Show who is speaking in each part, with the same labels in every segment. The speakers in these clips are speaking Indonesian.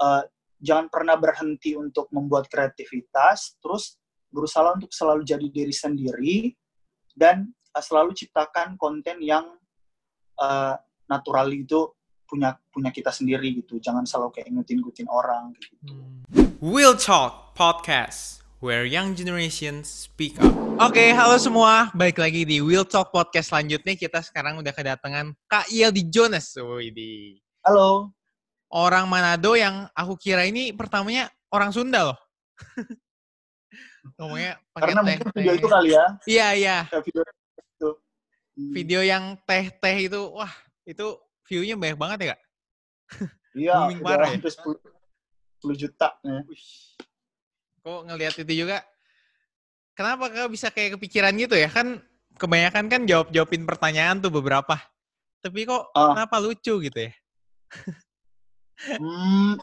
Speaker 1: uh, jangan pernah berhenti untuk membuat kreativitas, terus berusaha untuk selalu jadi diri sendiri dan uh, selalu ciptakan konten yang uh, natural itu punya punya kita sendiri gitu. Jangan selalu kayak ngutin-ngutin orang gitu.
Speaker 2: Will Talk Podcast where young generation speak up. Oke, halo semua. Balik lagi di Will Talk Podcast selanjutnya. Kita sekarang udah kedatangan Kak Yeldi Jonas. Widi.
Speaker 1: Halo.
Speaker 2: Orang Manado yang aku kira ini pertamanya orang Sunda loh. Ngomongnya pakai
Speaker 1: Karena
Speaker 2: teh,
Speaker 1: mungkin video
Speaker 2: teh.
Speaker 1: itu kali ya.
Speaker 2: Iya, iya.
Speaker 1: Video itu. Hmm.
Speaker 2: Video yang teh-teh itu, wah, itu view-nya banyak banget ya, Kak?
Speaker 1: Iya,
Speaker 2: booming
Speaker 1: udah
Speaker 2: parah ya?
Speaker 1: hampir 10, 10 juta. ya.
Speaker 2: Kok ngelihat itu juga, kenapa Kak bisa kayak kepikiran gitu ya? Kan kebanyakan kan jawab-jawabin pertanyaan tuh beberapa. Tapi kok
Speaker 1: Ah.
Speaker 2: kenapa lucu gitu ya?
Speaker 1: Hmm,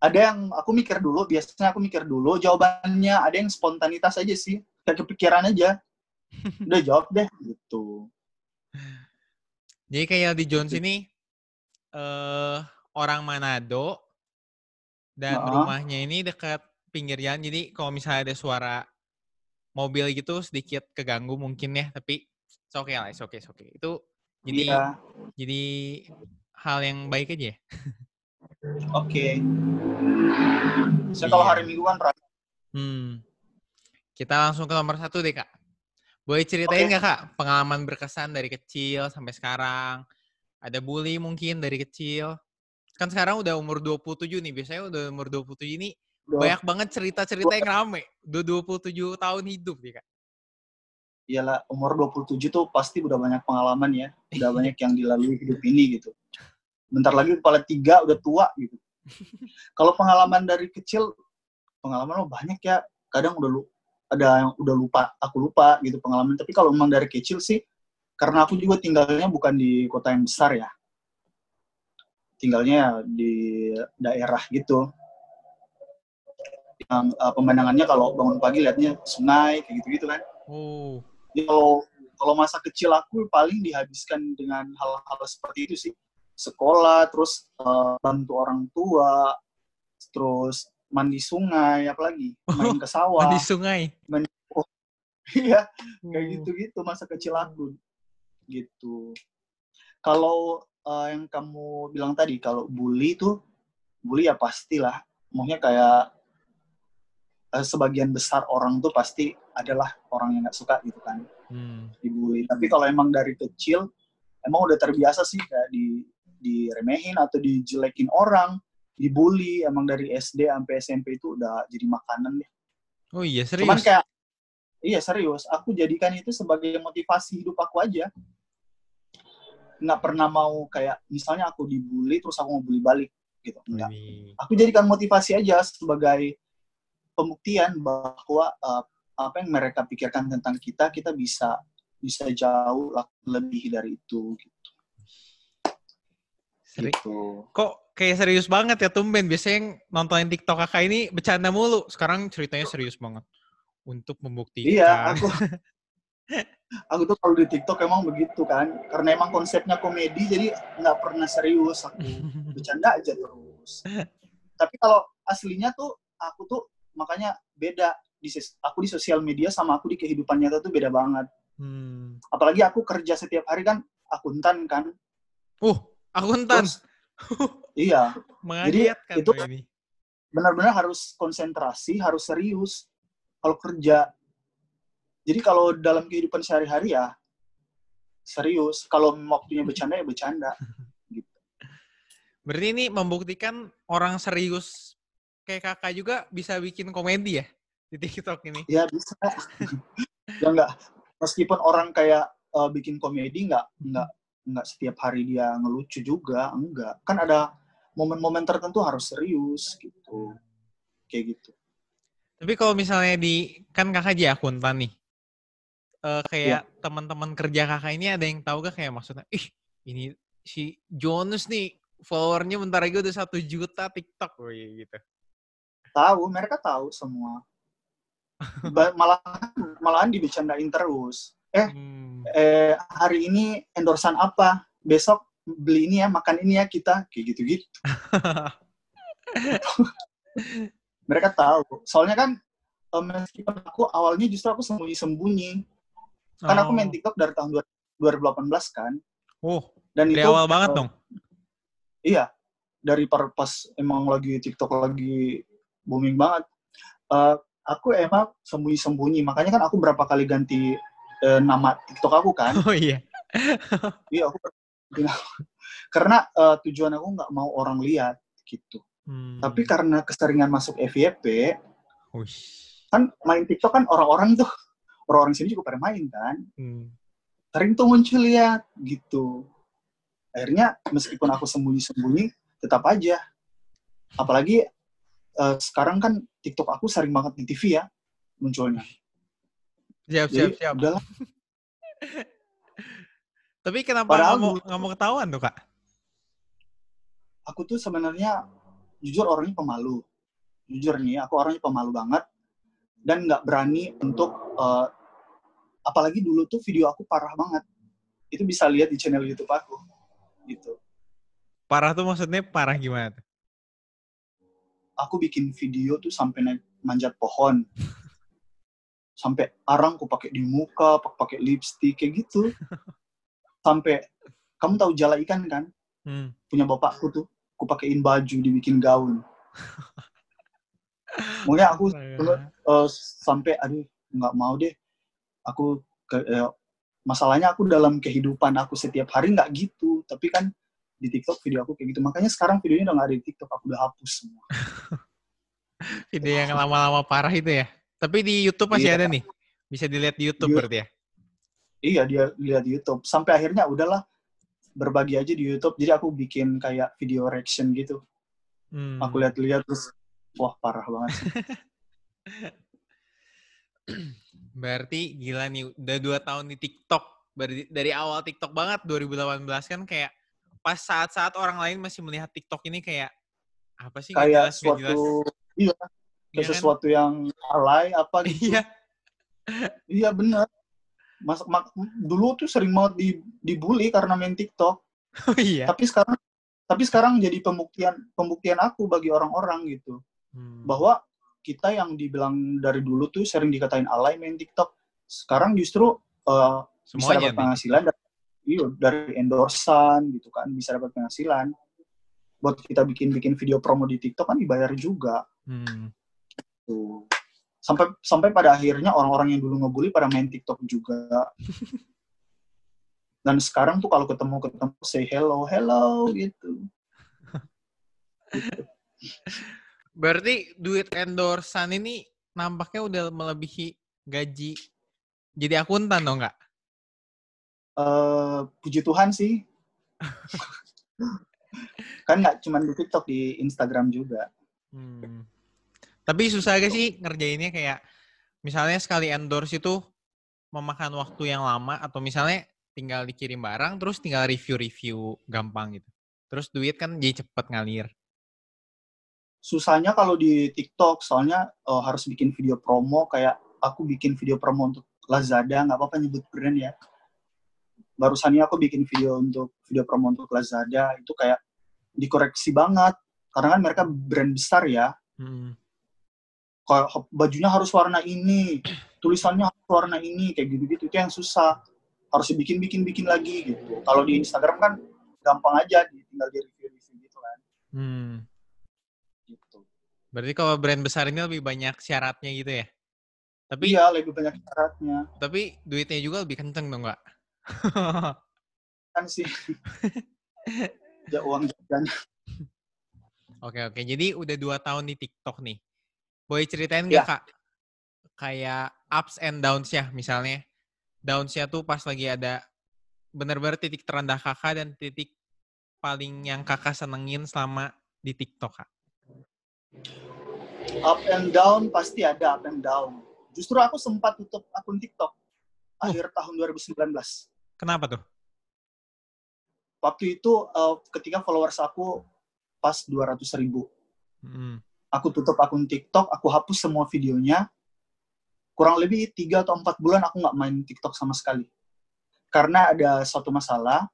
Speaker 1: ada yang aku mikir dulu, biasanya aku mikir dulu jawabannya, ada yang spontanitas aja sih, kayak kepikiran aja. Udah jawab deh gitu.
Speaker 2: Jadi kayak Yeldi Jones ini eh orang Manado dan
Speaker 1: Heeh.
Speaker 2: rumahnya ini dekat pinggir jalan. Jadi kalau misalnya ada suara mobil gitu sedikit keganggu mungkin ya, tapi it's okay lah, it's okay, it's okay. Itu jadi
Speaker 1: Iya,
Speaker 2: jadi hal yang baik aja ya.
Speaker 1: oke. Kalau
Speaker 2: Iya.
Speaker 1: hari Minggu kan rasa
Speaker 2: Hmm. Kita langsung ke nomor satu deh, Kak. Boleh ceritain nggak, Kak, pengalaman berkesan dari kecil sampai sekarang? Ada bully mungkin dari kecil? Kan sekarang udah umur 27 nih. Biasanya udah umur 27 ini banyak banget cerita-cerita yang rame. Udah 27 tahun hidup nih, Kak.
Speaker 1: Iyalah, umur 27 tuh pasti udah banyak pengalaman ya. Udah banyak yang dilalui hidup ini gitu. Bentar lagi kepala tiga udah tua gitu. Kalau pengalaman dari kecil, pengalaman lo banyak ya. Kadang udah lu ada yang udah lupa, aku lupa gitu pengalaman. Tapi kalau memang dari kecil sih, karena aku juga tinggalnya bukan di kota yang besar ya. Tinggalnya di daerah gitu. Yang uh, pemandangannya kalau bangun pagi liatnya sungai kayak gitu-gitu kan.
Speaker 2: Oh.
Speaker 1: Jadi kalau kalau masa kecil aku paling dihabiskan dengan hal-hal seperti itu sih sekolah terus eh, bantu orang tua terus mandi sungai apalagi main ke sawah
Speaker 2: Di sungai.
Speaker 1: iya kayak
Speaker 2: Oh.
Speaker 1: gitu-gitu masa kecil aku gitu kalau eh, yang kamu bilang tadi kalau bully tuh bully ya pastilah maksudnya kayak eh, sebagian besar orang tuh pasti adalah orang yang nggak suka gitu kan
Speaker 2: Hmm.
Speaker 1: dibully. Tapi kalau emang dari kecil emang udah terbiasa sih kayak di diremehin atau dijelekin orang, dibully emang dari SD sampai SMP itu udah jadi makanan deh.
Speaker 2: Oh iya,
Speaker 1: Cuman
Speaker 2: serius?
Speaker 1: kayak iya serius, aku jadikan itu sebagai motivasi hidup aku aja. Nggak pernah mau kayak misalnya aku dibully terus aku mau bully balik gitu. Enggak. Aku jadikan motivasi aja sebagai pembuktian bahwa uh, apa yang mereka pikirkan tentang kita kita bisa bisa jauh lebih dari itu gitu.
Speaker 2: Seri-
Speaker 1: Gitu.
Speaker 2: Kok kayak serius banget ya tumben. Biasanya yang nontonin TikTok kakak ini bercanda mulu. Sekarang ceritanya serius banget. Untuk membuktikan.
Speaker 1: Iya, aku aku tuh kalau di TikTok emang begitu kan, karena emang konsepnya komedi jadi nggak pernah serius aku bercanda aja terus. Tapi kalau aslinya tuh aku tuh makanya beda di aku di sosial media sama aku di kehidupan nyata tuh beda banget.
Speaker 2: Hmm.
Speaker 1: Apalagi aku kerja setiap hari kan akuntan kan.
Speaker 2: Uh, akuntan.
Speaker 1: Terus, iya,
Speaker 2: Mengagetkan
Speaker 1: itu-
Speaker 2: ini.
Speaker 1: benar-benar harus konsentrasi, harus serius kalau kerja. Jadi kalau dalam kehidupan sehari-hari ya serius. Kalau waktunya bercanda ya bercanda.
Speaker 2: Berarti ini membuktikan orang serius kayak kakak juga bisa bikin komedi ya di TikTok ini.
Speaker 1: Ya bisa. ya enggak. Meskipun orang kayak eh, bikin komedi nggak nggak nggak setiap hari dia ngelucu juga, enggak. Kan ada momen-momen tertentu harus serius gitu. Kayak gitu.
Speaker 2: Tapi kalau misalnya di kan kakak jadi akuntan nih. Eh kayak
Speaker 1: Iya.
Speaker 2: teman-teman kerja kakak ini ada yang tahu gak kayak maksudnya, ih ini si Jonas nih followernya bentar lagi udah satu juta TikTok gitu.
Speaker 1: Tahu, mereka tahu semua. Malahan malahan dibecandain terus. Eh,
Speaker 2: Hmm.
Speaker 1: Eh hari ini endorsan apa? Besok beli ini ya, makan ini ya kita, kayak gitu-gitu. mereka tahu. Soalnya kan um, meskipun aku awalnya justru aku sembunyi-sembunyi. Kan aku main
Speaker 2: Oh.
Speaker 1: TikTok dari tahun 2018 kan.
Speaker 2: Oh,
Speaker 1: Dan
Speaker 2: dari
Speaker 1: itu
Speaker 2: awal banget
Speaker 1: uh,
Speaker 2: dong.
Speaker 1: Iya, dari par- pas emang lagi TikTok lagi booming banget. Eh, aku emang sembunyi-sembunyi, makanya kan aku berapa kali ganti eh, nama TikTok aku kan.
Speaker 2: Oh iya.
Speaker 1: Iya, aku karena eh, tujuan aku nggak mau orang lihat gitu.
Speaker 2: Hmm.
Speaker 1: Tapi karena keseringan masuk FYP,
Speaker 2: Uish.
Speaker 1: kan main TikTok kan orang-orang tuh orang-orang sini juga pada main kan.
Speaker 2: Hmm.
Speaker 1: Sering tuh muncul lihat gitu. Akhirnya meskipun aku sembunyi-sembunyi, tetap aja. Apalagi eh, sekarang kan TikTok aku sering banget di TV ya munculnya.
Speaker 2: Siap, siap,
Speaker 1: Jadi
Speaker 2: siap.
Speaker 1: udahlah.
Speaker 2: Tapi kenapa
Speaker 1: Padahal
Speaker 2: nggak mau nggak mau ketahuan tuh kak?
Speaker 1: Aku tuh sebenarnya jujur orangnya pemalu. Jujur nih, aku orangnya pemalu banget dan nggak berani untuk eh, apalagi dulu tuh video aku parah banget. Itu bisa lihat di channel YouTube aku. Gitu.
Speaker 2: Parah tuh maksudnya parah gimana?
Speaker 1: Aku bikin video tuh sampai naik manjat pohon. Sampai arang aku pakai di muka, pak- pakai lipstick kayak gitu. Sampai kamu tahu jala ikan kan?
Speaker 2: Hmm.
Speaker 1: punya bapakku tuh aku pakein baju dibikin gaun mungkin aku dulu, eh, sampai aduh nggak mau deh aku ke, eh, masalahnya aku dalam kehidupan aku setiap hari nggak gitu tapi kan di TikTok video aku kayak gitu makanya sekarang videonya udah nggak ada di TikTok aku udah hapus semua
Speaker 2: Video yang lama-lama parah itu ya. Tapi di YouTube masih
Speaker 1: Iya.
Speaker 2: ada nih. Bisa dilihat di YouTube
Speaker 1: Di-
Speaker 2: berarti ya.
Speaker 1: iya dia lihat di YouTube sampai akhirnya udahlah berbagi aja di YouTube jadi aku bikin kayak video reaction gitu
Speaker 2: Hmm.
Speaker 1: aku lihat-lihat terus wah parah banget.
Speaker 2: Berarti gila nih, udah dua tahun di TikTok. Dari, dari awal TikTok banget, 2018 kan kayak pas saat-saat orang lain masih melihat TikTok ini kayak apa sih
Speaker 1: kayak
Speaker 2: jelas, nggak jelas.
Speaker 1: suatu iya
Speaker 2: Iya kan?
Speaker 1: sesuatu yang alay apa gitu
Speaker 2: Iya.
Speaker 1: Iya benar. Mas, mak- dulu tuh sering banget di, dibully karena main TikTok.
Speaker 2: Oh iya.
Speaker 1: Tapi sekarang tapi sekarang jadi pembuktian pembuktian aku bagi orang-orang gitu
Speaker 2: Hmm.
Speaker 1: bahwa kita yang dibilang dari dulu tuh sering dikatain alay main TikTok. Sekarang justru uh, bisa dapat penghasilan dari, iya, dari endorsan gitu kan, bisa dapat penghasilan. Buat kita bikin-bikin video promo di TikTok kan dibayar juga.
Speaker 2: Hmm.
Speaker 1: Tuh. Sampai sampai pada akhirnya orang-orang yang dulu ngebully pada main TikTok juga. Dan sekarang tuh kalau ketemu ketemu say hello hello gitu.
Speaker 2: Berarti duit endorsan ini nampaknya udah melebihi gaji jadi akuntan dong nggak?
Speaker 1: Eh puji Tuhan sih. kan nggak cuma di TikTok di Instagram juga.
Speaker 2: Hmm. Tapi susah gak sih ngerjainnya kayak misalnya sekali endorse itu memakan waktu yang lama atau misalnya tinggal dikirim barang terus tinggal review-review gampang gitu. Terus duit kan jadi cepet ngalir.
Speaker 1: Susahnya kalau di TikTok soalnya eh, harus bikin video promo kayak aku bikin video promo untuk Lazada nggak apa-apa nyebut brand ya. Barusannya aku bikin video untuk video promo untuk Lazada itu kayak dikoreksi banget karena kan mereka brand besar ya.
Speaker 2: Hmm.
Speaker 1: Bajunya harus warna ini, tulisannya harus warna ini kayak gitu-gitu itu yang susah. Harus dibikin bikin bikin lagi gitu. Kalau di Instagram kan gampang aja tinggal di review-review gitu kan.
Speaker 2: Hmm.
Speaker 1: Gitu.
Speaker 2: Berarti kalau brand besar ini lebih banyak syaratnya gitu ya? Tapi
Speaker 1: Iya, lebih banyak syaratnya.
Speaker 2: tapi duitnya juga lebih kenceng dong nggak?
Speaker 1: Kan sih. ya uang jajan.
Speaker 2: Oke oke. Jadi udah dua tahun di TikTok nih. Boleh ceritain nggak
Speaker 1: Ya.
Speaker 2: kak? Kayak ups and downs ya misalnya. Downs-nya tuh pas lagi ada bener-bener titik terendah kakak dan titik paling yang kakak senengin selama di TikTok kak.
Speaker 1: Up and down pasti ada up and down. Justru aku sempat tutup akun TikTok akhir tahun 2019.
Speaker 2: Kenapa tuh?
Speaker 1: Waktu itu eh, ketika followers aku pas 200 ribu.
Speaker 2: Hmm.
Speaker 1: Aku tutup akun TikTok, aku hapus semua videonya. Kurang lebih 3 atau 4 bulan aku nggak main TikTok sama sekali. Karena ada suatu masalah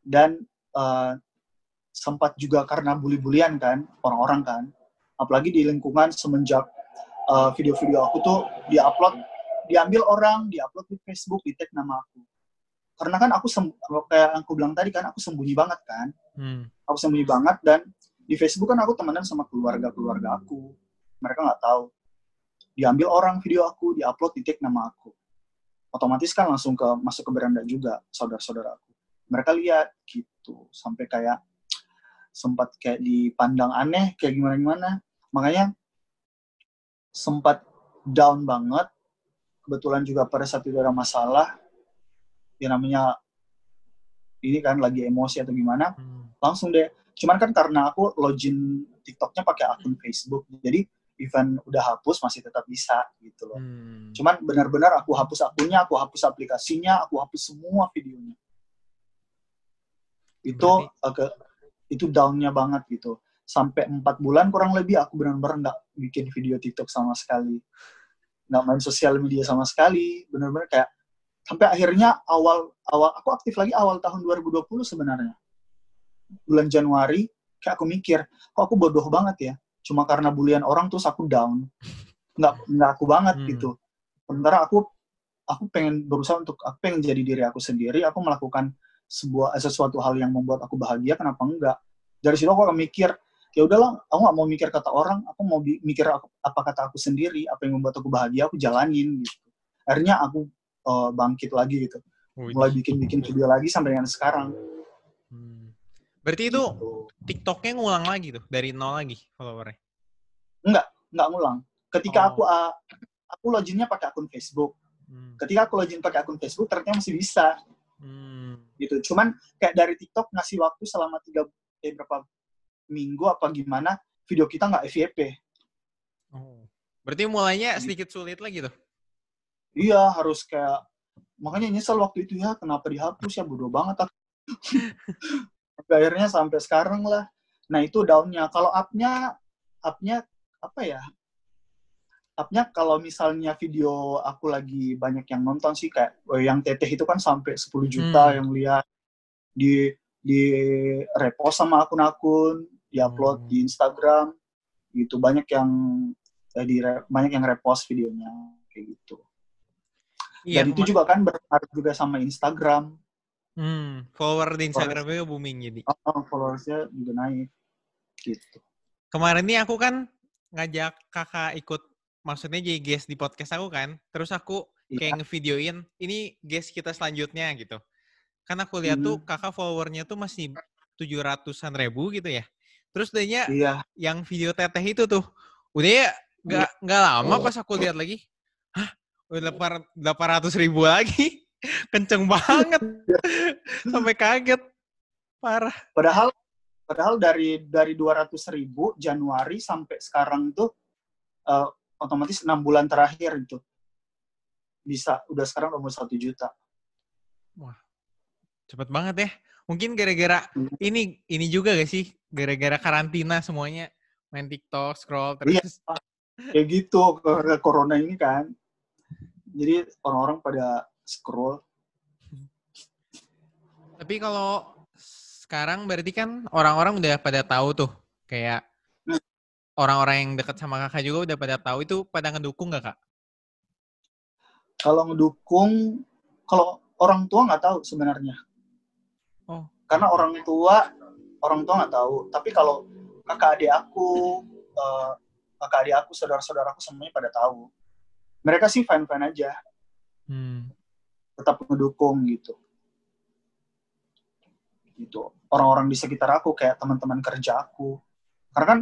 Speaker 1: dan eh, sempat juga karena bully-bulian kan orang-orang kan apalagi di lingkungan semenjak uh, video-video aku tuh diupload diambil orang diupload di Facebook di tag nama aku karena kan aku kayak aku bilang tadi kan aku sembunyi banget kan hmm. aku sembunyi banget dan di Facebook kan aku temenan sama keluarga keluarga aku. Mereka nggak tahu. Diambil orang video aku diupload di tag nama aku. Otomatis kan langsung ke masuk ke beranda juga saudara-saudara aku. Mereka lihat gitu. Sampai kayak sempat kayak dipandang aneh kayak gimana gimana makanya sempat down banget. Kebetulan juga pada saat itu ada masalah. Ya namanya ini kan lagi emosi atau gimana. Hmm. langsung deh cuman kan karena aku login TikToknya pakai akun Facebook jadi event udah hapus masih tetap bisa gitu loh. Hmm. cuman benar-benar aku hapus akunnya aku hapus aplikasinya aku hapus semua videonya. Itu agak itu downnya banget gitu. Sampai empat bulan kurang lebih aku benar-benar nggak bikin video TikTok sama sekali. Nggak main sosial media sama sekali benar-benar kayak sampai akhirnya awal awal aku aktif lagi awal tahun 2020 sebenarnya bulan Januari kayak aku mikir kok aku bodoh banget ya cuma karena bulian orang terus aku down nggak nggak aku banget hmm. gitu sementara aku aku pengen berusaha untuk aku pengen jadi diri aku sendiri aku melakukan sebuah eh, sesuatu hal yang membuat aku bahagia kenapa enggak dari situ aku akan mikir ya udahlah aku nggak mau mikir kata orang aku mau mikir apa kata aku sendiri apa yang membuat aku bahagia aku jalanin gitu akhirnya aku uh, bangkit lagi gitu. Mulai bikin-bikin video lagi sampai dengan sekarang.
Speaker 2: Hmm. Berarti itu gitu. TikToknya ngulang lagi tuh dari nol lagi followernya?
Speaker 1: Enggak, enggak ngulang. Ketika oh. aku uh, aku loginnya pakai akun Facebook. Hmm. Ketika aku login pakai akun Facebook ternyata masih bisa. Hmm. Gitu. Cuman kayak dari TikTok ngasih waktu selama tiga eh, berapa minggu apa gimana video kita nggak FYP.
Speaker 2: Oh. Berarti mulainya sedikit sulit lagi tuh?
Speaker 1: iya harus kayak makanya nyesel waktu itu ya kenapa dihapus ya bodoh banget aku akhirnya sampai sekarang lah nah itu daunnya kalau upnya upnya apa ya upnya kalau misalnya video aku lagi banyak yang nonton sih kayak oh, yang teteh itu kan sampai 10 juta hmm. yang lihat di di repost sama akun-akun diupload hmm. di Instagram gitu banyak yang eh, di banyak yang repost videonya kayak gitu Iya, Dan itu juga kan berpengaruh juga sama Instagram.
Speaker 2: Hmm, follower di Instagram juga booming jadi.
Speaker 1: Oh, followersnya juga naik. Gitu.
Speaker 2: Kemarin ini aku kan ngajak kakak ikut, maksudnya jadi guest di podcast aku kan. Terus aku iya. kayak ngevideoin, ini guest kita selanjutnya gitu. Kan aku lihat hmm. tuh kakak followernya tuh masih tujuh ratusan ribu gitu ya. Terus dehnya iya. yang video teteh itu tuh, udah ya nggak iya. nggak lama pas aku lihat lagi, hah Udah delapan ratus ribu lagi. Kenceng banget. Sampai kaget. Parah.
Speaker 1: Padahal padahal dari dari dua ratus ribu Januari sampai sekarang tuh uh, otomatis enam bulan terakhir itu bisa udah sekarang udah satu juta.
Speaker 2: Wah, cepet banget ya. Mungkin gara-gara hmm. ini ini juga gak sih? Gara-gara karantina semuanya main TikTok, scroll
Speaker 1: iya, terus. Iya, kayak gitu karena corona ini kan jadi orang-orang pada scroll
Speaker 2: tapi kalau sekarang berarti kan orang-orang udah pada tahu tuh kayak hmm. orang-orang yang dekat sama kakak juga udah pada tahu itu pada ngedukung nggak kak?
Speaker 1: Kalau ngedukung, kalau orang tua nggak tahu sebenarnya. Oh. Karena orang tua orang tua nggak tahu. Tapi kalau kakak adik aku, uh, kakak adik aku, saudara-saudaraku semuanya pada tahu mereka sih fine fine aja hmm. Tetap mendukung gitu. Gitu. Orang-orang di sekitar aku kayak teman-teman kerja aku. Karena kan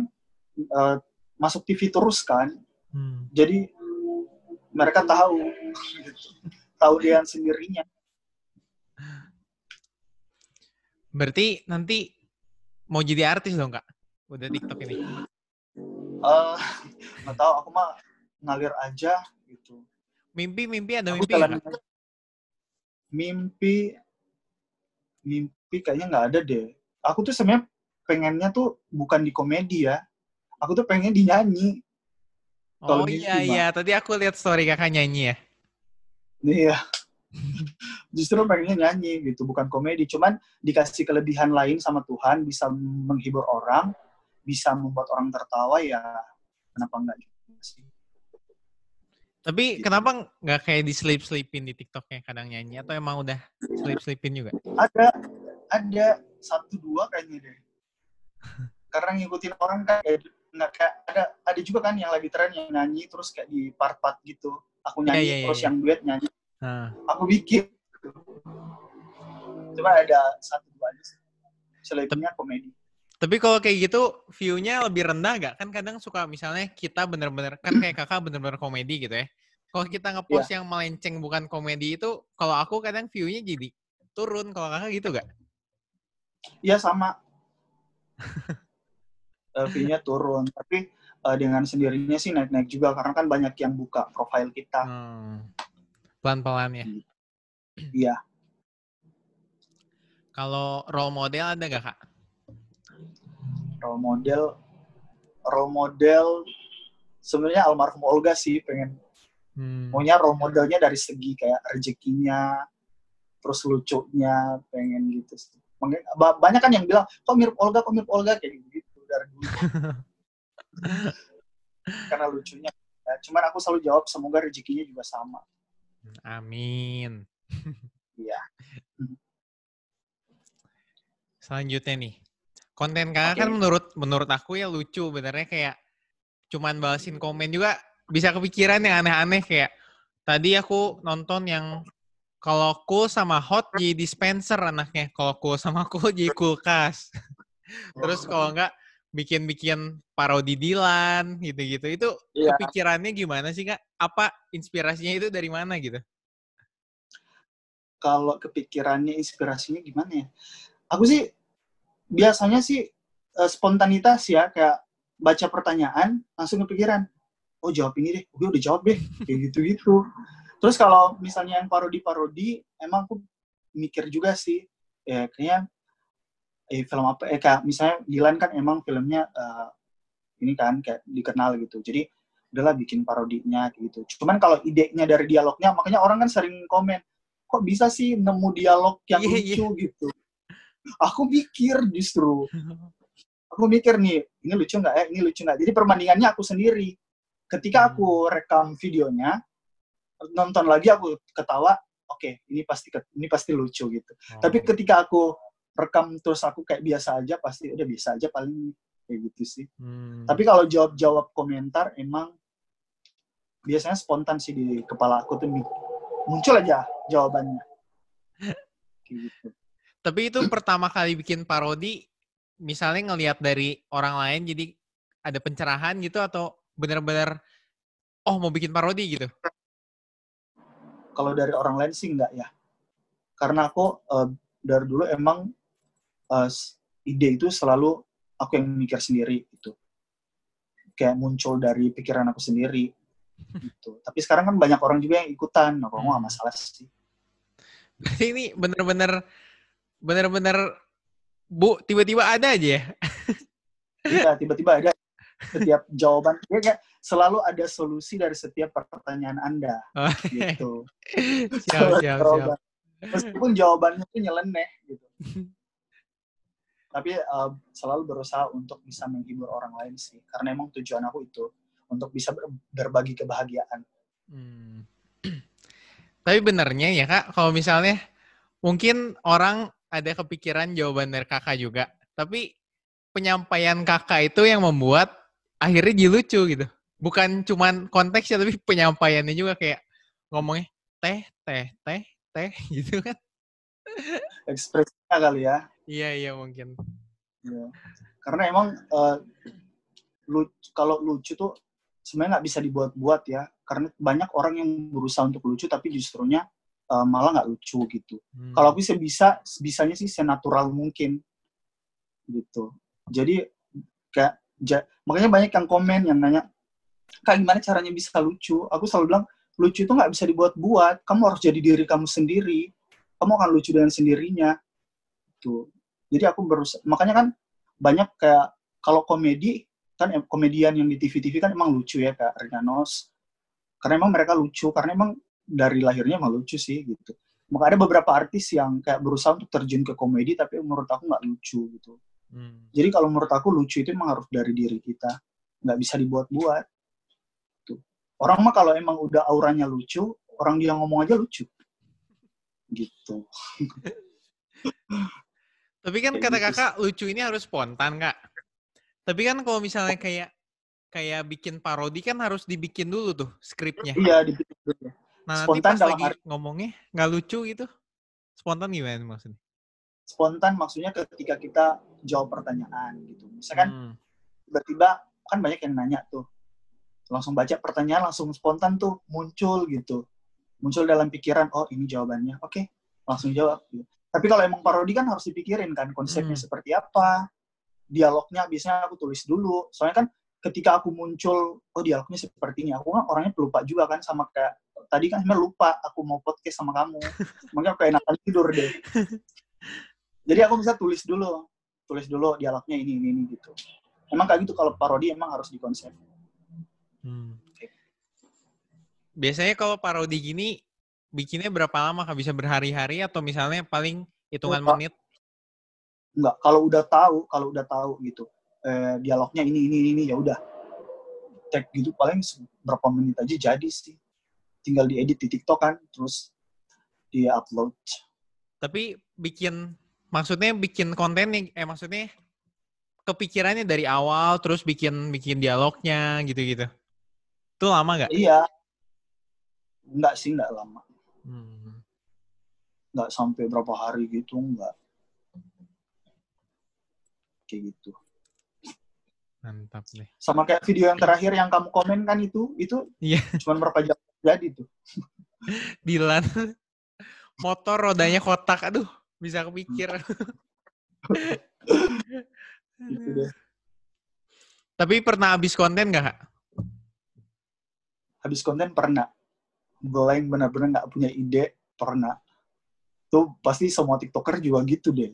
Speaker 1: uh, masuk TV terus kan. Hmm. jadi mereka tahu. Gitu. tahu dia sendirinya.
Speaker 2: Berarti nanti mau jadi artis dong kak? Udah TikTok ini?
Speaker 1: Uh, nggak tahu. Aku mah ngalir aja gitu.
Speaker 2: Mimpi-mimpi ada mimpi jalan,
Speaker 1: Mimpi mimpi kayaknya nggak ada deh. Aku tuh sebenarnya pengennya tuh bukan di komedi ya. Aku tuh pengen dinyanyi.
Speaker 2: Oh iya iya, tadi aku lihat story kakak nyanyi ya.
Speaker 1: Iya. justru pengennya nyanyi gitu bukan komedi cuman dikasih kelebihan lain sama Tuhan bisa menghibur orang bisa membuat orang tertawa ya kenapa enggak sih
Speaker 2: Tapi
Speaker 1: Gitu.
Speaker 2: kenapa nggak kayak di sleep sleepin di TikToknya kadang nyanyi? Atau emang udah sleep sleepin juga?
Speaker 1: ada ada satu dua kayaknya deh. Karena ngikutin orang kan kayak nggak kayak ada ada juga kan yang lagi tren yang nyanyi terus kayak di part-part gitu. Aku
Speaker 2: Iya,
Speaker 1: nyanyi
Speaker 2: iya, iya,
Speaker 1: terus
Speaker 2: iya.
Speaker 1: yang duet nyanyi.
Speaker 2: Nah,
Speaker 1: aku bikin. Cuma ada satu dua aja sih. Selebihnya komedi
Speaker 2: tapi kalau kayak gitu view-nya lebih rendah nggak? Kan kadang suka misalnya kita bener-bener kan kayak kakak bener-bener komedi gitu ya. Kalau kita ngepost
Speaker 1: Iya.
Speaker 2: yang melenceng bukan komedi itu, kalau aku kadang view-nya jadi turun. Kalau kakak gitu nggak?
Speaker 1: Iya sama. Eh, Fee-nya turun, tapi eh, dengan sendirinya sih naik-naik juga karena kan banyak yang buka profil kita.
Speaker 2: Hmm. Pelan-pelan ya.
Speaker 1: Iya.
Speaker 2: Kalau role model ada nggak kak?
Speaker 1: Role model, role model sebenarnya almarhum Olga sih pengen
Speaker 2: Hmm.
Speaker 1: maunya role modelnya dari segi kayak rezekinya, terus lucunya pengen gitu. sih. Banyak kan yang bilang kok mirip Olga, kok mirip Olga kayak gitu dari dulu. karena lucunya. Ya, cuman aku selalu jawab semoga rezekinya juga sama.
Speaker 2: Amin.
Speaker 1: Iya.
Speaker 2: Selanjutnya nih. Konten kakak kan
Speaker 1: Oke.
Speaker 2: menurut menurut aku ya lucu. Benernya kayak cuman balasin komen juga bisa kepikiran yang aneh-aneh kayak tadi aku nonton yang kalau cool sama hot jadi dispenser anaknya. Kalau cool sama cool jadi kulkas. Terus kalau enggak bikin-bikin parodi Dilan gitu-gitu. Itu
Speaker 1: Iya.
Speaker 2: kepikirannya gimana sih Kak? Apa inspirasinya itu dari mana gitu?
Speaker 1: kalau kepikirannya inspirasinya gimana ya? Aku sih biasanya sih eh, spontanitas ya kayak baca pertanyaan langsung kepikiran. Oh jawab ini deh, gue udah jawab deh kayak gitu-gitu. Terus kalau misalnya yang parodi-parodi, emang aku mikir juga sih, ya kayaknya eh film apa? Eh kayak misalnya Dilan kan emang filmnya eh, ini kan kayak dikenal gitu. Jadi udahlah bikin parodinya gitu. Cuman kalau idenya dari dialognya, makanya orang kan sering komen, kok bisa sih nemu dialog yang
Speaker 2: Iya, iya.
Speaker 1: lucu gitu. Aku mikir justru, aku mikir nih, ini lucu nggak ya, ini lucu nggak. Jadi perbandingannya aku sendiri. Ketika
Speaker 2: Hmm.
Speaker 1: aku rekam videonya, nonton lagi aku ketawa, oke, ini pasti ini pasti lucu gitu. Tapi
Speaker 2: Oh.
Speaker 1: ketika aku rekam terus aku kayak biasa aja, pasti udah biasa aja paling kayak gitu sih.
Speaker 2: Hmm.
Speaker 1: Tapi kalau jawab-jawab komentar emang biasanya spontan sih di kepala aku tuh muncul aja jawabannya. Kayak gitu.
Speaker 2: Tapi itu pertama kali bikin parodi, misalnya ngelihat dari orang lain jadi ada pencerahan gitu atau benar-benar oh mau bikin parodi gitu.
Speaker 1: Kalau dari orang lain sih enggak ya. Karena aku eh, dari dulu emang s- ide itu selalu aku yang mikir sendiri gitu. Kayak muncul dari pikiran aku sendiri gitu. Tapi sekarang kan banyak orang juga yang ikutan. Nah, kalau nggak
Speaker 2: Hmm.
Speaker 1: masalah sih.
Speaker 2: Berarti ini bener-bener bener-bener Bu, tiba-tiba ada aja ya.
Speaker 1: Iya, tiba-tiba ada setiap jawaban. Dia kayak selalu ada solusi dari setiap pertanyaan Anda.
Speaker 2: Oh,
Speaker 1: Gitu.
Speaker 2: siap, siap, siap.
Speaker 1: Meskipun jawabannya itu nyeleneh gitu. Tapi eh, selalu berusaha untuk bisa menghibur orang lain sih. Karena emang tujuan aku itu untuk bisa ber- berbagi kebahagiaan.
Speaker 2: Hmm. Tapi benernya ya kak, kalau misalnya mungkin orang ada kepikiran jawaban dari kakak juga, tapi penyampaian kakak itu yang membuat akhirnya jadi lucu gitu. Bukan cuman konteksnya, tapi penyampaiannya juga kayak ngomongnya teh, teh, teh, teh gitu kan.
Speaker 1: Ekspresinya kali ya.
Speaker 2: Iya, iya mungkin.
Speaker 1: Iya. Karena emang eh, lu- kalau lucu tuh sebenarnya nggak bisa dibuat-buat ya. Karena banyak orang yang berusaha untuk lucu tapi justrunya eh, malah nggak lucu gitu.
Speaker 2: Hmm.
Speaker 1: Kalau aku bisa, bisanya sih senatural mungkin gitu. Jadi kayak ja- makanya banyak yang komen yang nanya, kak gimana caranya bisa lucu? Aku selalu bilang lucu itu nggak bisa dibuat-buat. Kamu harus jadi diri kamu sendiri. Kamu akan lucu dengan sendirinya. Tuh. Jadi aku berusaha. Makanya kan banyak kayak kalau komedi kan komedian yang di TV-TV kan emang lucu ya kayak Rina Nose. Karena emang mereka lucu. Karena emang dari lahirnya emang lucu sih gitu. maka ada beberapa artis yang kayak berusaha untuk terjun ke komedi tapi menurut aku nggak lucu gitu. Hmm. jadi kalau menurut aku lucu itu emang harus dari diri kita. Nggak bisa dibuat-buat. Tuh orang mah kalau emang udah auranya lucu orang dia ngomong aja lucu. Gitu.
Speaker 2: Tapi kan kata gitu kakak lucu ini harus spontan kak. Tapi kan kalau misalnya kayak kayak bikin parodi kan harus dibikin dulu tuh skripnya
Speaker 1: iya dibikin dulu
Speaker 2: Nah, spontan nanti pas lagi ngomongnya nggak lucu gitu. Spontan gimana maksudnya?
Speaker 1: Spontan maksudnya ketika kita jawab pertanyaan gitu. Misalkan hmm. tiba-tiba kan banyak yang nanya tuh. Langsung baca pertanyaan langsung spontan tuh muncul gitu. Muncul dalam pikiran, oh ini jawabannya. Oke, langsung jawab gitu. Tapi kalau emang parodi kan harus dipikirin kan konsepnya hmm. seperti apa. Dialognya biasanya aku tulis dulu. Soalnya kan ketika aku muncul, oh dialognya seperti ini. Aku kan orangnya pelupa juga kan sama kayak tadi kan sebenarnya lupa aku mau podcast sama kamu. Makanya aku enakan tidur deh. Jadi aku bisa tulis dulu. Tulis dulu dialognya ini, ini, ini gitu. Emang kayak gitu kalau parodi emang harus dikonsep. Hmm.
Speaker 2: Biasanya kalau parodi gini, bikinnya berapa lama? Kak? Bisa berhari-hari atau misalnya paling hitungan Enggak. menit?
Speaker 1: Enggak, kalau udah tahu, kalau udah tahu gitu. Eh, dialognya ini, ini, ini, ya udah. Tag gitu paling berapa menit aja jadi sih tinggal diedit di TikTok kan, terus di upload.
Speaker 2: Tapi bikin maksudnya bikin konten nih, eh maksudnya kepikirannya dari awal terus bikin bikin dialognya gitu-gitu. Itu lama nggak?
Speaker 1: Iya. Enggak sih, enggak lama. Hmm. Enggak sampai berapa hari gitu, enggak. Kayak gitu.
Speaker 2: Mantap deh.
Speaker 1: Sama kayak video yang terakhir yang kamu komen kan itu, itu
Speaker 2: yeah.
Speaker 1: cuma berapa jam jadi tuh.
Speaker 2: Dilan. Motor rodanya kotak, aduh, bisa kepikir. gitu deh. Tapi pernah habis konten gak, Kak?
Speaker 1: Habis konten pernah. Blank benar-benar nggak punya ide, pernah. Tuh pasti semua TikToker juga gitu deh.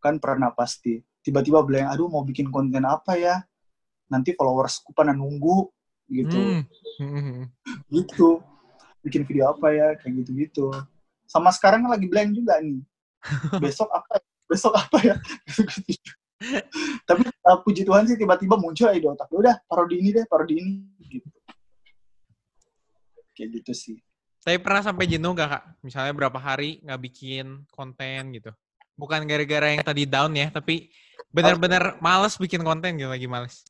Speaker 1: Kan pernah pasti. Tiba-tiba blank, aduh mau bikin konten apa ya? Nanti followersku pada nunggu, gitu. Hmm. hmm. gitu. Bikin video apa ya? Kayak gitu gitu sama sekarang lagi blank juga nih. Besok apa ya? besok apa ya? Tapi uh, puji Tuhan sih tiba-tiba muncul di otak. Udah parodi ini deh parodi ini gitu. Kayak gitu sih.
Speaker 2: Tapi pernah sampai jenuh gak kak? Misalnya berapa hari nggak bikin konten gitu. Bukan gara-gara yang tadi down ya tapi benar-benar males bikin konten gitu lagi males.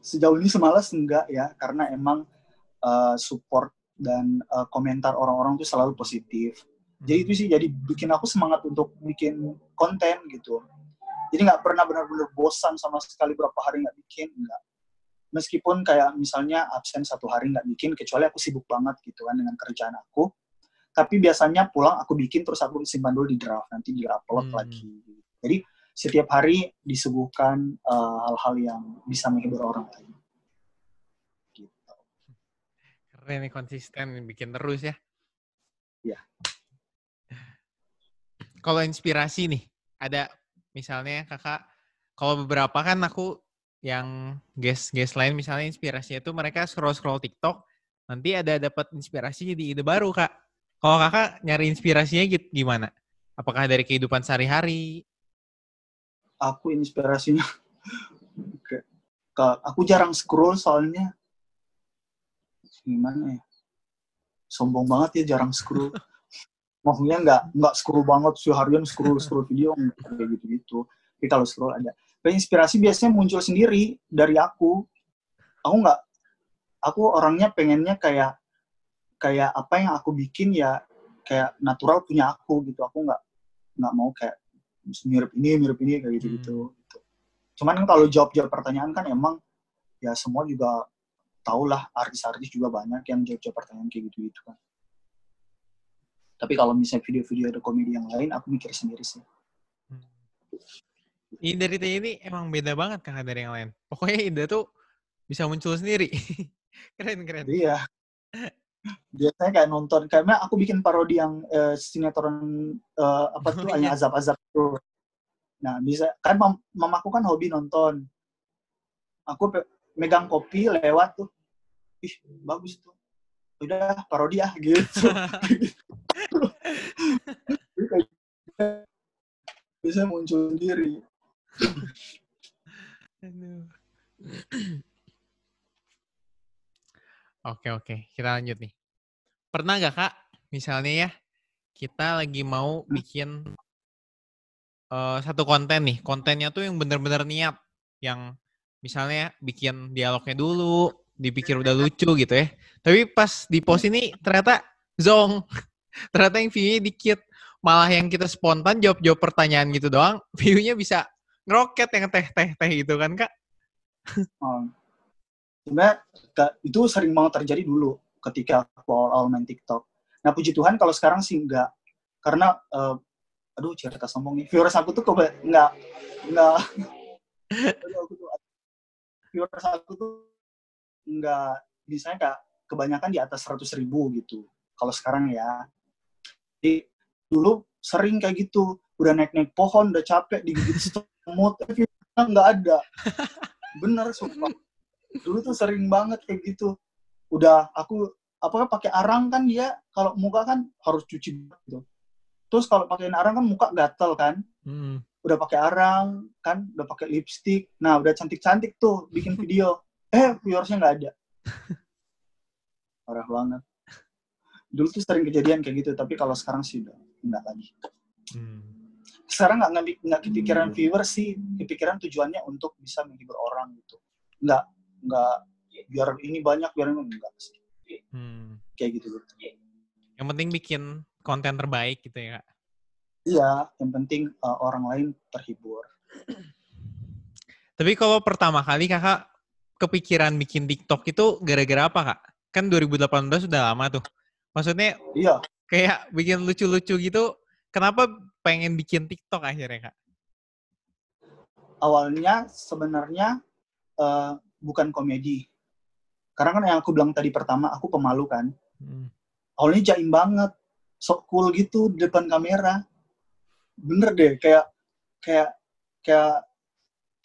Speaker 1: Sejauh ini semalas enggak ya karena emang uh, support dan uh, komentar orang-orang itu selalu positif. Jadi itu sih jadi bikin aku semangat untuk bikin konten gitu. Jadi nggak pernah benar-benar bosan sama sekali berapa hari nggak bikin enggak meskipun kayak misalnya absen satu hari nggak bikin kecuali aku sibuk banget gitu kan dengan kerjaan aku. Tapi biasanya pulang aku bikin terus aku simpan dulu di draft nanti di upload hmm. lagi. Jadi setiap hari disuguhkan eh, hal-hal uh, yang bisa menghibur orang lain.
Speaker 2: Gitu. Keren nih konsisten bikin terus ya.
Speaker 1: Iya.
Speaker 2: Kalau inspirasi nih, ada misalnya kakak, kalau beberapa kan aku yang guest guest lain misalnya inspirasinya itu mereka scroll scroll TikTok, nanti ada dapat inspirasi jadi ide baru kak. Kalau kakak nyari inspirasinya gitu gimana? Apakah dari kehidupan sehari-hari
Speaker 1: aku inspirasinya. Aku jarang scroll soalnya. Gimana ya? Sombong banget ya jarang scroll. Maksudnya nggak nggak scroll banget seharian scroll scroll video kayak gitu gitu tapi kalau scroll ada. Tapi inspirasi biasanya muncul sendiri dari aku. Aku nggak aku orangnya pengennya kayak kayak apa yang aku bikin ya kayak natural punya aku gitu. Aku nggak nggak mau kayak mirip ini mirip ini kayak gitu gitu, hmm. cuman kan kalau jawab jawab pertanyaan kan emang ya semua juga tau lah artis-artis juga banyak yang jawab jawab pertanyaan kayak gitu gitu kan. Tapi kalau misalnya video-video ada komedi yang lain aku mikir sendiri sih. Hmm.
Speaker 2: ini dari tanya ini emang beda banget kan dari yang lain. Pokoknya Ida tuh bisa muncul sendiri. Keren keren.
Speaker 1: Iya biasanya kayak nonton karena aku bikin parodi yang uh, sinetron uh, apa tuh hanya azab-azab tuh nah bisa kan mam mamaku kan hobi nonton. Aku megang kopi lewat tuh. Ih bagus tuh. Udah parodi ah gitu. Bisa muncul sendiri.
Speaker 2: Oke oke, kita lanjut nih. Pernah gak kak, misalnya ya, kita lagi mau
Speaker 1: Hmm.
Speaker 2: bikin uh, satu konten nih, kontennya tuh yang bener-bener niat, yang misalnya bikin dialognya dulu, dipikir udah lucu gitu ya. Tapi pas di post ini ternyata zong, ternyata yang view-nya dikit. Malah yang kita spontan jawab-jawab pertanyaan gitu doang, view-nya bisa ngeroket yang teh-teh-teh gitu kan kak.
Speaker 1: Um, sebenarnya itu sering banget terjadi dulu ketika aku awal-awal main TikTok. Nah puji Tuhan kalau sekarang sih enggak, karena eh, aduh cerita sombong nih, viewers aku tuh kok aku tuh viewers aku tuh enggak misalnya kak kebanyakan di atas 100 ribu gitu. Kalau sekarang ya, jadi dulu sering kayak gitu, udah naik-naik pohon, udah capek digigit semut, viewersnya nggak ada. Bener sumpah dulu tuh sering banget kayak gitu udah aku apakah pakai arang kan dia kalau muka kan harus cuci gitu. Terus kalau pakai arang kan muka gatel kan.
Speaker 2: Hmm.
Speaker 1: udah pakai arang kan udah pakai lipstick. Nah udah cantik cantik tuh bikin video. Eh viewersnya nggak ada. Parah banget. Dulu tuh sering kejadian kayak gitu tapi kalau sekarang sih udah nggak lagi.
Speaker 2: Hmm.
Speaker 1: sekarang nggak nggak nggak kepikiran viewers sih kepikiran tujuannya untuk bisa menghibur orang gitu. Nggak nggak biar ini banyak biar ini enggak sih
Speaker 2: Hmm.
Speaker 1: kayak gitu gitu
Speaker 2: Yang penting bikin konten terbaik gitu ya kak.
Speaker 1: iya yang penting uh, orang lain terhibur
Speaker 2: Tapi kalau pertama kali kakak kepikiran bikin TikTok itu gara-gara apa kak? Kan 2018 sudah lama tuh. Maksudnya
Speaker 1: iya
Speaker 2: kayak bikin lucu-lucu gitu. Kenapa pengen bikin TikTok akhirnya kak?
Speaker 1: awalnya sebenarnya uh, bukan komedi karena kan yang aku bilang tadi pertama aku pemalu kan.
Speaker 2: Hmm.
Speaker 1: awalnya jaim banget sok cool gitu di depan kamera. Bener deh kayak kayak kayak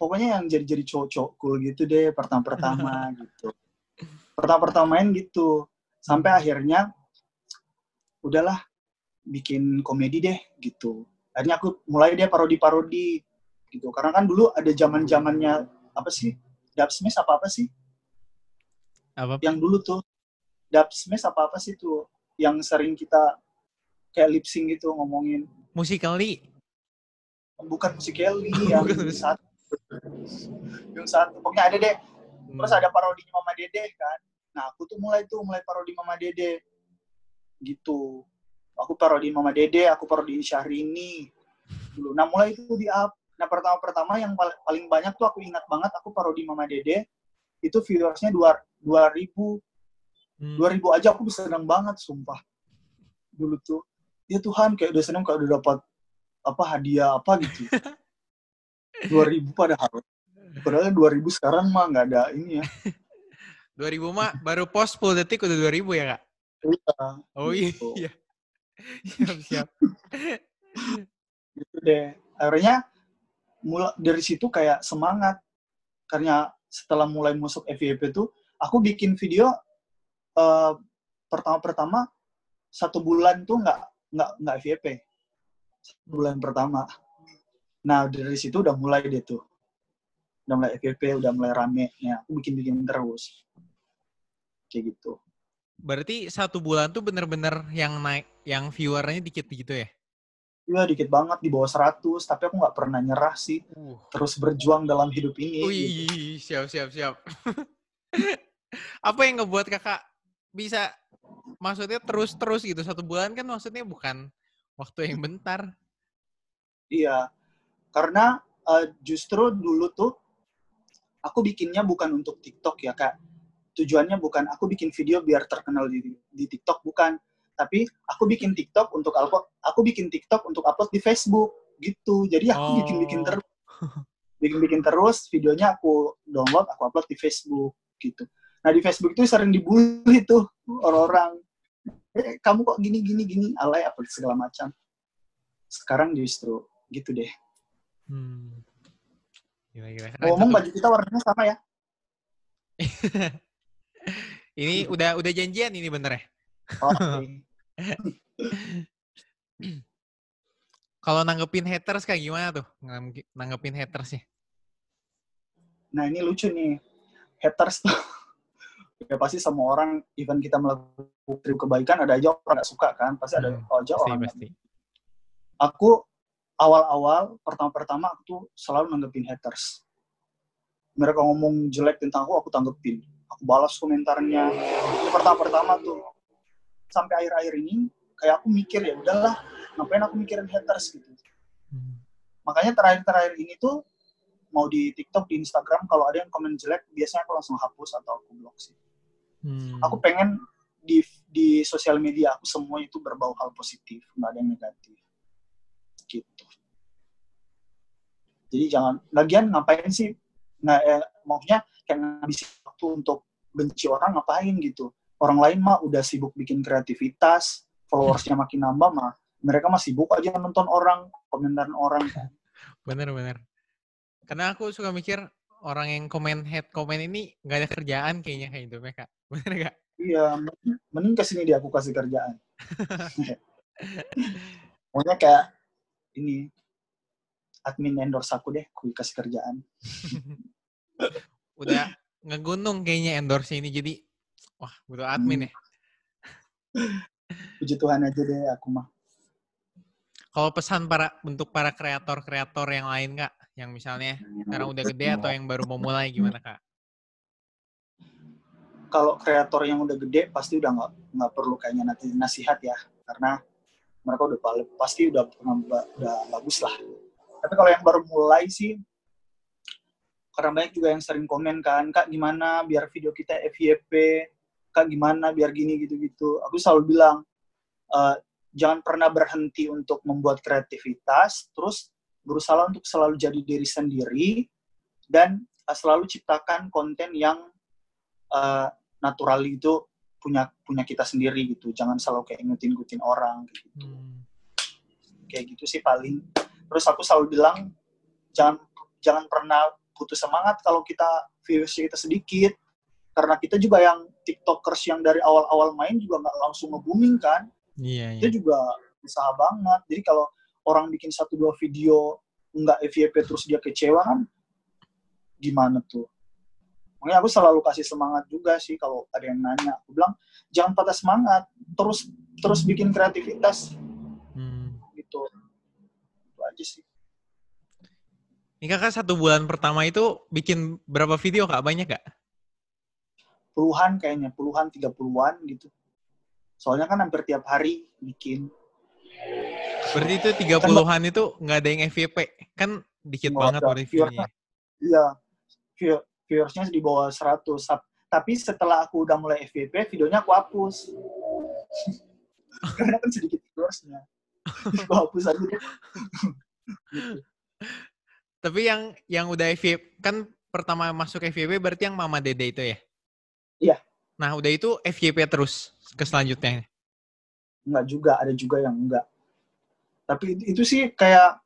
Speaker 1: pokoknya yang jadi jadi cowok-cowok cool gitu deh pertama-pertama gitu. Pertama-pertama main gitu. Sampai akhirnya udahlah bikin komedi deh gitu. Akhirnya aku mulai deh parodi-parodi gitu. Karena kan dulu ada zaman zamannya apa sih? Dubsmash apa apa sih
Speaker 2: Apa?
Speaker 1: yang dulu tuh dubsmash apa apa sih tuh yang sering kita kayak lip sync gitu ngomongin?
Speaker 2: Musically?
Speaker 1: bukan musik Kelly yang
Speaker 2: Bukan.
Speaker 1: satu. Yang satu. Pokoknya ada deh. Terus
Speaker 2: Hmm.
Speaker 1: ada parodinya Mama Dede kan. Nah aku tuh mulai tuh mulai parodi Mama Dede. Gitu. Aku parodi Mama Dede aku parodi Syahrini. Dulu. Nah mulai itu di up. Nah pertama pertama yang paling, paling banyak tuh aku ingat banget aku parodi Mama Dede. Itu viewersnya dua dua ribu
Speaker 2: Hmm.
Speaker 1: 2000 aja aku bisa senang banget sumpah dulu tuh ya Tuhan kayak udah seneng kayak udah dapat apa hadiah apa gitu 2000 padahal padahal 2000 sekarang mah nggak ada ini ya
Speaker 2: 2000 mah baru post 10 detik udah 2000 ya kak?
Speaker 1: Iya,
Speaker 2: Oh iya.
Speaker 1: Gitu.
Speaker 2: iya. Siap, siap.
Speaker 1: gitu deh akhirnya mulai dari situ kayak semangat karena setelah mulai masuk FYP tuh aku bikin video eh, pertama-pertama satu bulan tuh nggak nggak nggak FYP Satu bulan pertama nah dari situ udah mulai deh tuh udah mulai FYP udah mulai rame ya aku bikin bikin terus kayak gitu
Speaker 2: Berarti satu bulan tuh bener-bener yang naik, yang viewernya dikit gitu ya?
Speaker 1: Iya dikit banget di bawah 100 tapi aku nggak pernah nyerah sih
Speaker 2: Uh.
Speaker 1: terus berjuang dalam hidup ini gitu.
Speaker 2: Wih, siap, siap, siap. Apa yang ngebuat kakak bisa, maksudnya terus-terus gitu, satu bulan kan maksudnya bukan waktu yang bentar.
Speaker 1: Iya, karena eh, justru dulu tuh aku bikinnya bukan untuk TikTok ya kak. Tujuannya bukan aku bikin video biar terkenal di, di TikTok bukan, tapi aku bikin TikTok untuk upload. Aku bikin TikTok untuk upload di Facebook gitu. Jadi aku
Speaker 2: Oh.
Speaker 1: bikin-bikin terus, bikin-bikin terus videonya aku download, aku upload di Facebook gitu. Nah di Facebook itu sering dibully tuh orang-orang. Eh, kamu kok gini gini gini alay apa segala macam. Sekarang justru gitu deh.
Speaker 2: Hmm. Gila, gila. Keren
Speaker 1: Ngomong baju kita warnanya sama ya.
Speaker 2: Ini udah udah janjian ini bener ya?
Speaker 1: Oke.
Speaker 2: Kalau nanggepin haters kayak gimana tuh? Nangge- Nanggepin haters ya?
Speaker 1: Nah ini lucu nih, haters tuh. ya pasti semua orang, even kita melakukan kebaikan, ada aja orang nggak suka kan, pasti ada
Speaker 2: Hmm,
Speaker 1: aja
Speaker 2: Pasti,
Speaker 1: orang. nggak-
Speaker 2: pasti.
Speaker 1: Aku awal-awal, pertama-pertama aku tuh selalu nanggepin haters. Mereka ngomong jelek tentang aku, aku tanggepin. Aku balas komentarnya. Itu pertama-pertama tuh. Sampai akhir-akhir ini, kayak aku mikir ya udahlah, ngapain aku mikirin haters gitu.
Speaker 2: Hmm.
Speaker 1: makanya terakhir-terakhir ini tuh mau di TikTok, di Instagram kalau ada yang komen jelek biasanya aku langsung hapus atau aku blok sih.
Speaker 2: Hmm.
Speaker 1: Aku pengen di di sosial media aku semua itu berbau hal positif, nggak ada yang negatif. Gitu. Jadi jangan lagian ngapain sih nggak eh, maksudnya kayak ngabisin waktu untuk benci orang ngapain gitu. Orang lain mah udah sibuk bikin kreativitas, followersnya makin nambah mah mereka mah sibuk aja nonton orang, komentarin orang kan.
Speaker 2: Bener-bener. Karena aku suka mikir orang yang komen head komen ini nggak ada kerjaan kayaknya kayak hidupnya kak. Bener gak?
Speaker 1: Iya, mending- ke sini dia aku kasih kerjaan. Pokoknya kayak ini admin endorse aku deh, aku kasih kerjaan.
Speaker 2: Udah ngegunung kayaknya endorse ini jadi wah butuh admin ya.
Speaker 1: Puji Tuhan aja deh aku mah.
Speaker 2: Kalau pesan para untuk para kreator-kreator yang lain kak, yang misalnya sekarang udah gede atau yang baru mau mulai gimana kak?
Speaker 1: Kalau kreator yang udah gede pasti udah nggak nggak perlu kayaknya nanti nasihat ya, karena mereka udah paling pasti udah udah, udah bagus lah. Tapi kalau yang baru mulai sih, karena banyak juga yang sering komen kan, kak gimana biar video kita FYP, kak gimana biar gini gitu-gitu. Aku selalu bilang, eh, jangan pernah berhenti untuk membuat kreativitas, terus berusaha untuk selalu jadi diri sendiri, dan eh, selalu ciptakan konten yang eh, natural itu punya punya kita sendiri gitu. Jangan selalu kayak ngikutin-ngikutin orang gitu.
Speaker 2: Hmm.
Speaker 1: Kayak gitu sih paling. Terus aku selalu bilang jangan jangan pernah putus semangat kalau kita viewersnya kita sedikit. Karena kita juga yang tiktokers yang dari awal-awal main juga nggak langsung nge-booming kan
Speaker 2: Iya, iya.
Speaker 1: itu juga usaha banget. Jadi kalau orang bikin satu dua video nggak FYP terus dia kecewa kan, gimana tuh? Makanya aku selalu kasih semangat juga sih kalau ada yang nanya. Aku bilang jangan patah semangat, terus terus bikin kreativitas
Speaker 2: Hmm.
Speaker 1: gitu. Itu aja sih.
Speaker 2: Ini kakak satu bulan pertama itu bikin berapa video kak? Banyak kak?
Speaker 1: Puluhan kayaknya, puluhan, tiga puluhan gitu. Soalnya kan hampir tiap hari bikin.
Speaker 2: Berarti itu tiga puluhan itu nggak ada yang FYP. Kan dikit banget
Speaker 1: ada.
Speaker 2: berarti view-nya.
Speaker 1: Iya, view- viewersnya di bawah 100. Tap- Tapi setelah aku udah mulai FYP, videonya aku hapus. Karena kan sedikit viewersnya. aku hapus aja deh.
Speaker 2: Tapi yang yang udah FYP, kan pertama masuk FYP berarti yang Mama Dede itu ya?
Speaker 1: Iya.
Speaker 2: Nah udah itu FYP terus ke selanjutnya.
Speaker 1: Enggak juga, ada juga yang enggak. Tapi itu, itu sih kayak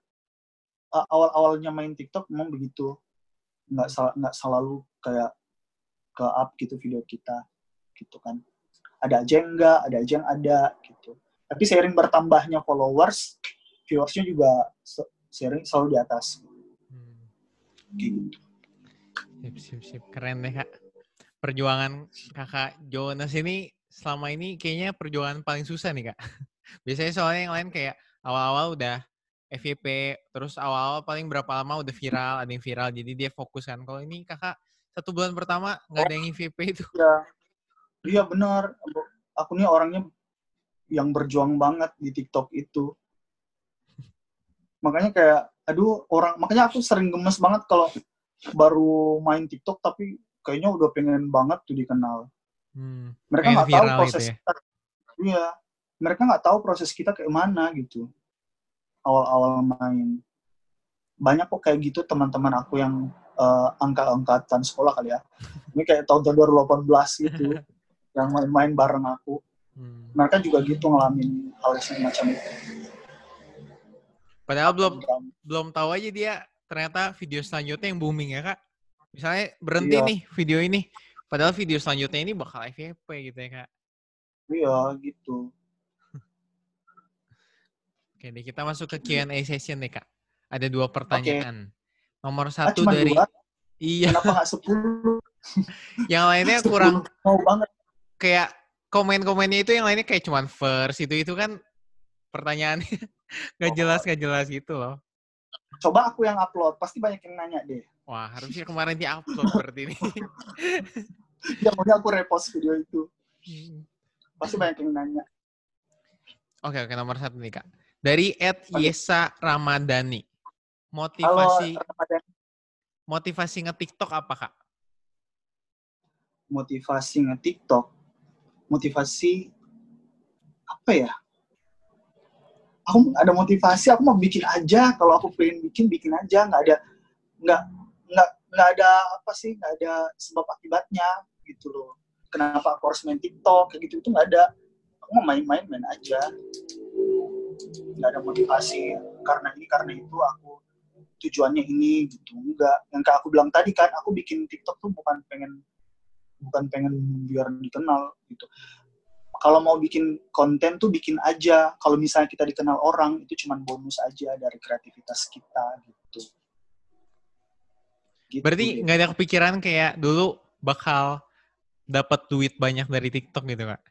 Speaker 1: uh, awal-awalnya main TikTok memang begitu. Enggak, sel- enggak selalu kayak ke up gitu video kita. Gitu kan. Ada aja yang enggak, ada aja yang ada gitu. Tapi seiring bertambahnya followers, viewersnya juga se- seiring selalu di atas.
Speaker 2: Hmm.
Speaker 1: Gitu.
Speaker 2: Sip, sip, sip. Keren deh kak. Perjuangan kakak Jonas ini selama ini kayaknya perjuangan paling susah nih kak. Biasanya soalnya yang lain kayak awal-awal udah FYP, terus awal-awal paling berapa lama udah viral, ada yang viral, jadi dia fokus kan. Kalau ini kakak satu bulan pertama nggak ada yang FYP itu.
Speaker 1: Iya, iya benar. Aku nih orangnya yang berjuang banget di TikTok itu. Makanya kayak, aduh orang, makanya aku sering gemes banget kalau baru main TikTok tapi kayaknya udah pengen banget tuh dikenal.
Speaker 2: Hmm.
Speaker 1: Mereka nggak tahu
Speaker 2: viral
Speaker 1: proses
Speaker 2: gitu ya?
Speaker 1: kita. Iya, mereka nggak tahu proses kita kayak mana gitu. Awal-awal main. Banyak kok kayak gitu teman-teman aku yang eh, angka-angkatan sekolah kali ya. Ini kayak tahun-tahun 2018 gitu. yang main-main bareng aku.
Speaker 2: Hmm.
Speaker 1: Mereka juga gitu ngalamin hal semacam itu.
Speaker 2: Padahal belum belum tahu aja dia ternyata video selanjutnya yang booming ya kak. Misalnya berhenti
Speaker 1: Iya.
Speaker 2: nih video ini, Padahal video selanjutnya ini bakal FYP gitu ya kak.
Speaker 1: Iya gitu.
Speaker 2: Oke deh kita masuk ke Q&A session nih kak. Ada dua pertanyaan. Nomor
Speaker 1: Ah,
Speaker 2: satu
Speaker 1: cuma
Speaker 2: dari
Speaker 1: dua?
Speaker 2: iya,
Speaker 1: Kenapa nggak sepuluh?
Speaker 2: yang lainnya kurang
Speaker 1: mau banget.
Speaker 2: kayak komen-komennya itu yang lainnya kayak cuman first itu itu kan pertanyaannya nggak
Speaker 1: Oh.
Speaker 2: jelas nggak jelas gitu loh.
Speaker 1: Coba aku yang upload, pasti banyak yang nanya deh.
Speaker 2: Wah harusnya kemarin di-upload berarti ini.
Speaker 1: Ya maunya aku repost video itu. Pasti banyak yang nanya.
Speaker 2: Oke oke nomor satu nih kak. Dari Ed. Yesa Ramadhani.
Speaker 1: Halo,
Speaker 2: Motivasi
Speaker 1: Ramadan.
Speaker 2: motivasi nge-TikTok apa kak?
Speaker 1: motivasi nge-TikTok. Motivasi apa ya? Aku ada motivasi, aku mau bikin aja. Kalau aku pengen bikin, bikin aja. Nggak ada, nggak, nggak, nggak ada apa sih? Nggak ada sebab akibatnya gitu loh. Kenapa aku harus main TikTok kayak gitu itu nggak ada. Aku mau main-main, main aja. Nggak ada motivasi karena ini karena itu aku tujuannya ini gitu enggak. Yang kayak aku bilang tadi kan, aku bikin TikTok tuh bukan pengen bukan pengen biar dikenal gitu. Kalau mau bikin konten tuh bikin aja. Kalau misalnya kita dikenal orang itu cuman bonus aja dari kreativitas kita gitu. Gitu
Speaker 2: Berarti nggak ada kepikiran kayak dulu bakal dapat duit banyak dari TikTok gitu kak?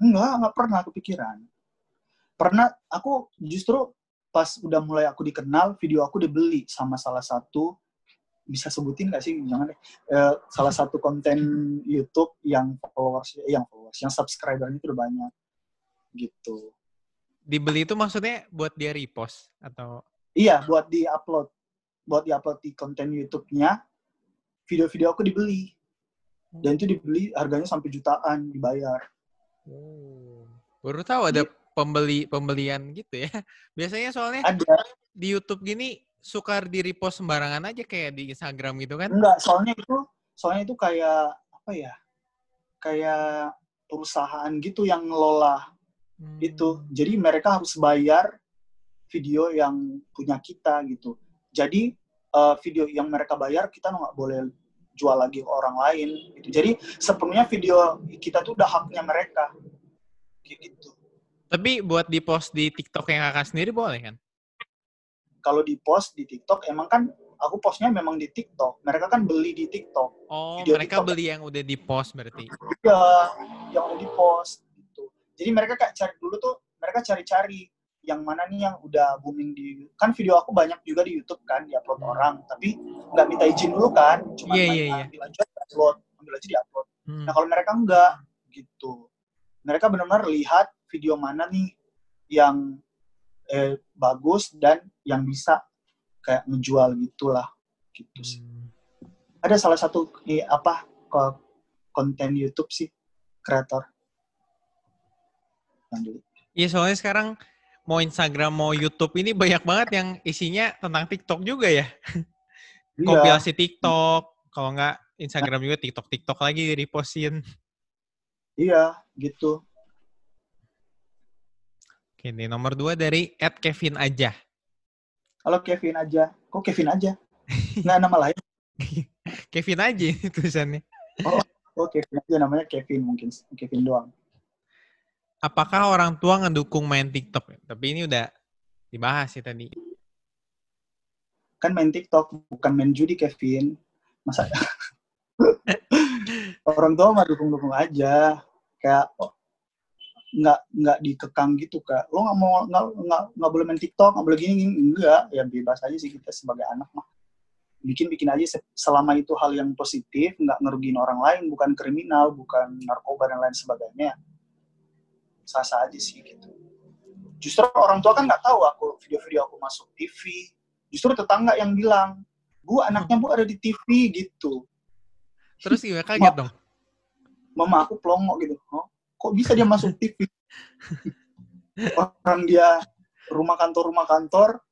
Speaker 1: Enggak, enggak pernah kepikiran. Pernah aku justru pas udah mulai aku dikenal, video aku dibeli sama salah satu bisa sebutin nggak sih jangan deh Eh, salah satu konten YouTube yang followers yang followers yang subscribernya itu udah banyak gitu
Speaker 2: Dibeli itu maksudnya buat dia repost atau?
Speaker 1: Iya, buat di-upload. Buat di-upload di konten YouTube-nya, video-video aku dibeli. Dan itu dibeli harganya sampai jutaan dibayar.
Speaker 2: Oh. Baru tahu ada pembeli pembelian gitu ya. Biasanya soalnya
Speaker 1: Ada.
Speaker 2: di YouTube gini suka di repost sembarangan aja kayak di Instagram gitu kan?
Speaker 1: Enggak, soalnya itu soalnya itu kayak apa ya? Kayak perusahaan gitu yang ngelola
Speaker 2: Hmm.
Speaker 1: itu. Jadi mereka harus bayar video yang punya kita gitu. Jadi eh, video yang mereka bayar kita nggak boleh jual lagi ke orang lain gitu. Jadi sepenuhnya video kita tuh udah haknya mereka. Gitu.
Speaker 2: Tapi buat di post di TikTok yang kakak sendiri boleh kan?
Speaker 1: Kalau di post di TikTok emang kan aku postnya memang di TikTok. Mereka kan beli di TikTok.
Speaker 2: Oh,
Speaker 1: Video
Speaker 2: mereka
Speaker 1: TikTok.
Speaker 2: beli yang udah di post berarti.
Speaker 1: Iya, yang udah di post gitu. Jadi mereka kayak cari dulu tuh mereka cari-cari yang mana nih yang udah booming di kan video aku banyak juga di YouTube kan diupload
Speaker 2: Hmm.
Speaker 1: orang tapi nggak minta izin dulu kan cuma main
Speaker 2: iya, iya.
Speaker 1: ambil aja upload ambil aja diupload
Speaker 2: Hmm.
Speaker 1: nah kalau mereka enggak gitu mereka benar-benar lihat video mana nih yang eh, bagus dan yang bisa kayak ngejual gitulah gitu sih
Speaker 2: Hmm.
Speaker 1: ada salah satu eh, apa ko- konten YouTube sih kreator.
Speaker 2: Iya soalnya sekarang mau Instagram mau YouTube ini banyak banget yang isinya tentang TikTok juga ya.
Speaker 1: Iya,
Speaker 2: Kompilasi TikTok, kalau nggak Instagram juga TikTok TikTok lagi repostin.
Speaker 1: iya gitu.
Speaker 2: Oke, ini nomor dua dari Ed Kevin aja.
Speaker 1: Kalau Kevin aja, kok Kevin aja? Nggak nama lain.
Speaker 2: Kevin aja ini tulisannya.
Speaker 1: Oh Kevin aja namanya Kevin mungkin Kevin doang.
Speaker 2: Apakah orang tua ngedukung main TikTok? Tapi ini udah dibahas sih tadi.
Speaker 1: Kan main TikTok bukan main judi Kevin. Masa orang tua mah dukung-dukung aja. Kayak oh, nggak nggak dikekang gitu kak. Lo nggak mau nggak nggak nggak boleh main TikTok nggak boleh gini, gini enggak. Ya bebas aja sih kita sebagai anak mah. Bikin bikin aja se- selama itu hal yang positif, nggak ngerugiin orang lain, bukan kriminal, bukan narkoba dan lain sebagainya. Sah-sah aja sih gitu. Justru orang tua kan nggak tahu aku video-video aku masuk TV. Justru tetangga yang bilang, bu anaknya bu ada di TV gitu.
Speaker 2: Terus gimana kaget dong?
Speaker 1: Mama aku pelongo gitu. Oh, kok bisa dia masuk TV? Orang dia rumah kantor rumah kantor,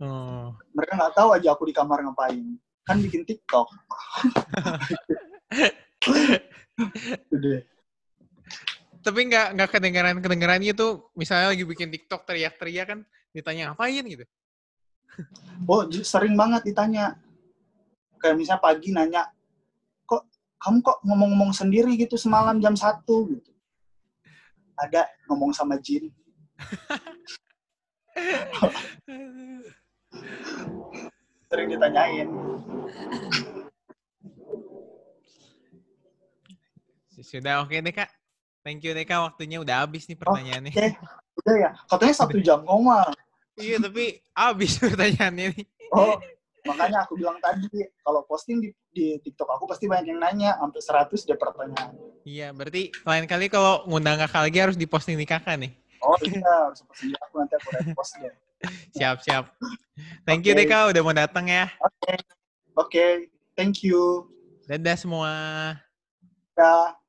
Speaker 2: Oh.
Speaker 1: mereka nggak tahu aja aku di kamar ngapain. Kan bikin TikTok.
Speaker 2: Tapi nggak nggak kedengaran kedengaran gitu. Misalnya lagi bikin TikTok teriak-teriak kan ditanya ngapain gitu.
Speaker 1: Oh, sering banget ditanya. Kayak misalnya pagi nanya, kok kamu kok ngomong-ngomong sendiri gitu semalam jam satu gitu. Ada ngomong sama Jin. Sering ditanyain.
Speaker 2: Sudah oke deh kak. Thank you deh kak. Waktunya udah habis nih pertanyaannya.
Speaker 1: Oke, udah ya. Katanya satu jam koma.
Speaker 2: iya tapi habis pertanyaannya nih.
Speaker 1: Oh, makanya aku bilang tadi kalau posting di, di TikTok aku pasti banyak yang nanya sampai 100 dia pertanyaan.
Speaker 2: Iya, berarti lain kali kalau ngundang kakak lagi harus diposting di kakak nih.
Speaker 1: Oh iya, harus posting aku nanti aku repost deh.
Speaker 2: Siap, siap. Thank you deh kak udah mau datang ya.
Speaker 1: Oke, oke, thank you.
Speaker 2: Dadah semua.
Speaker 1: Ya.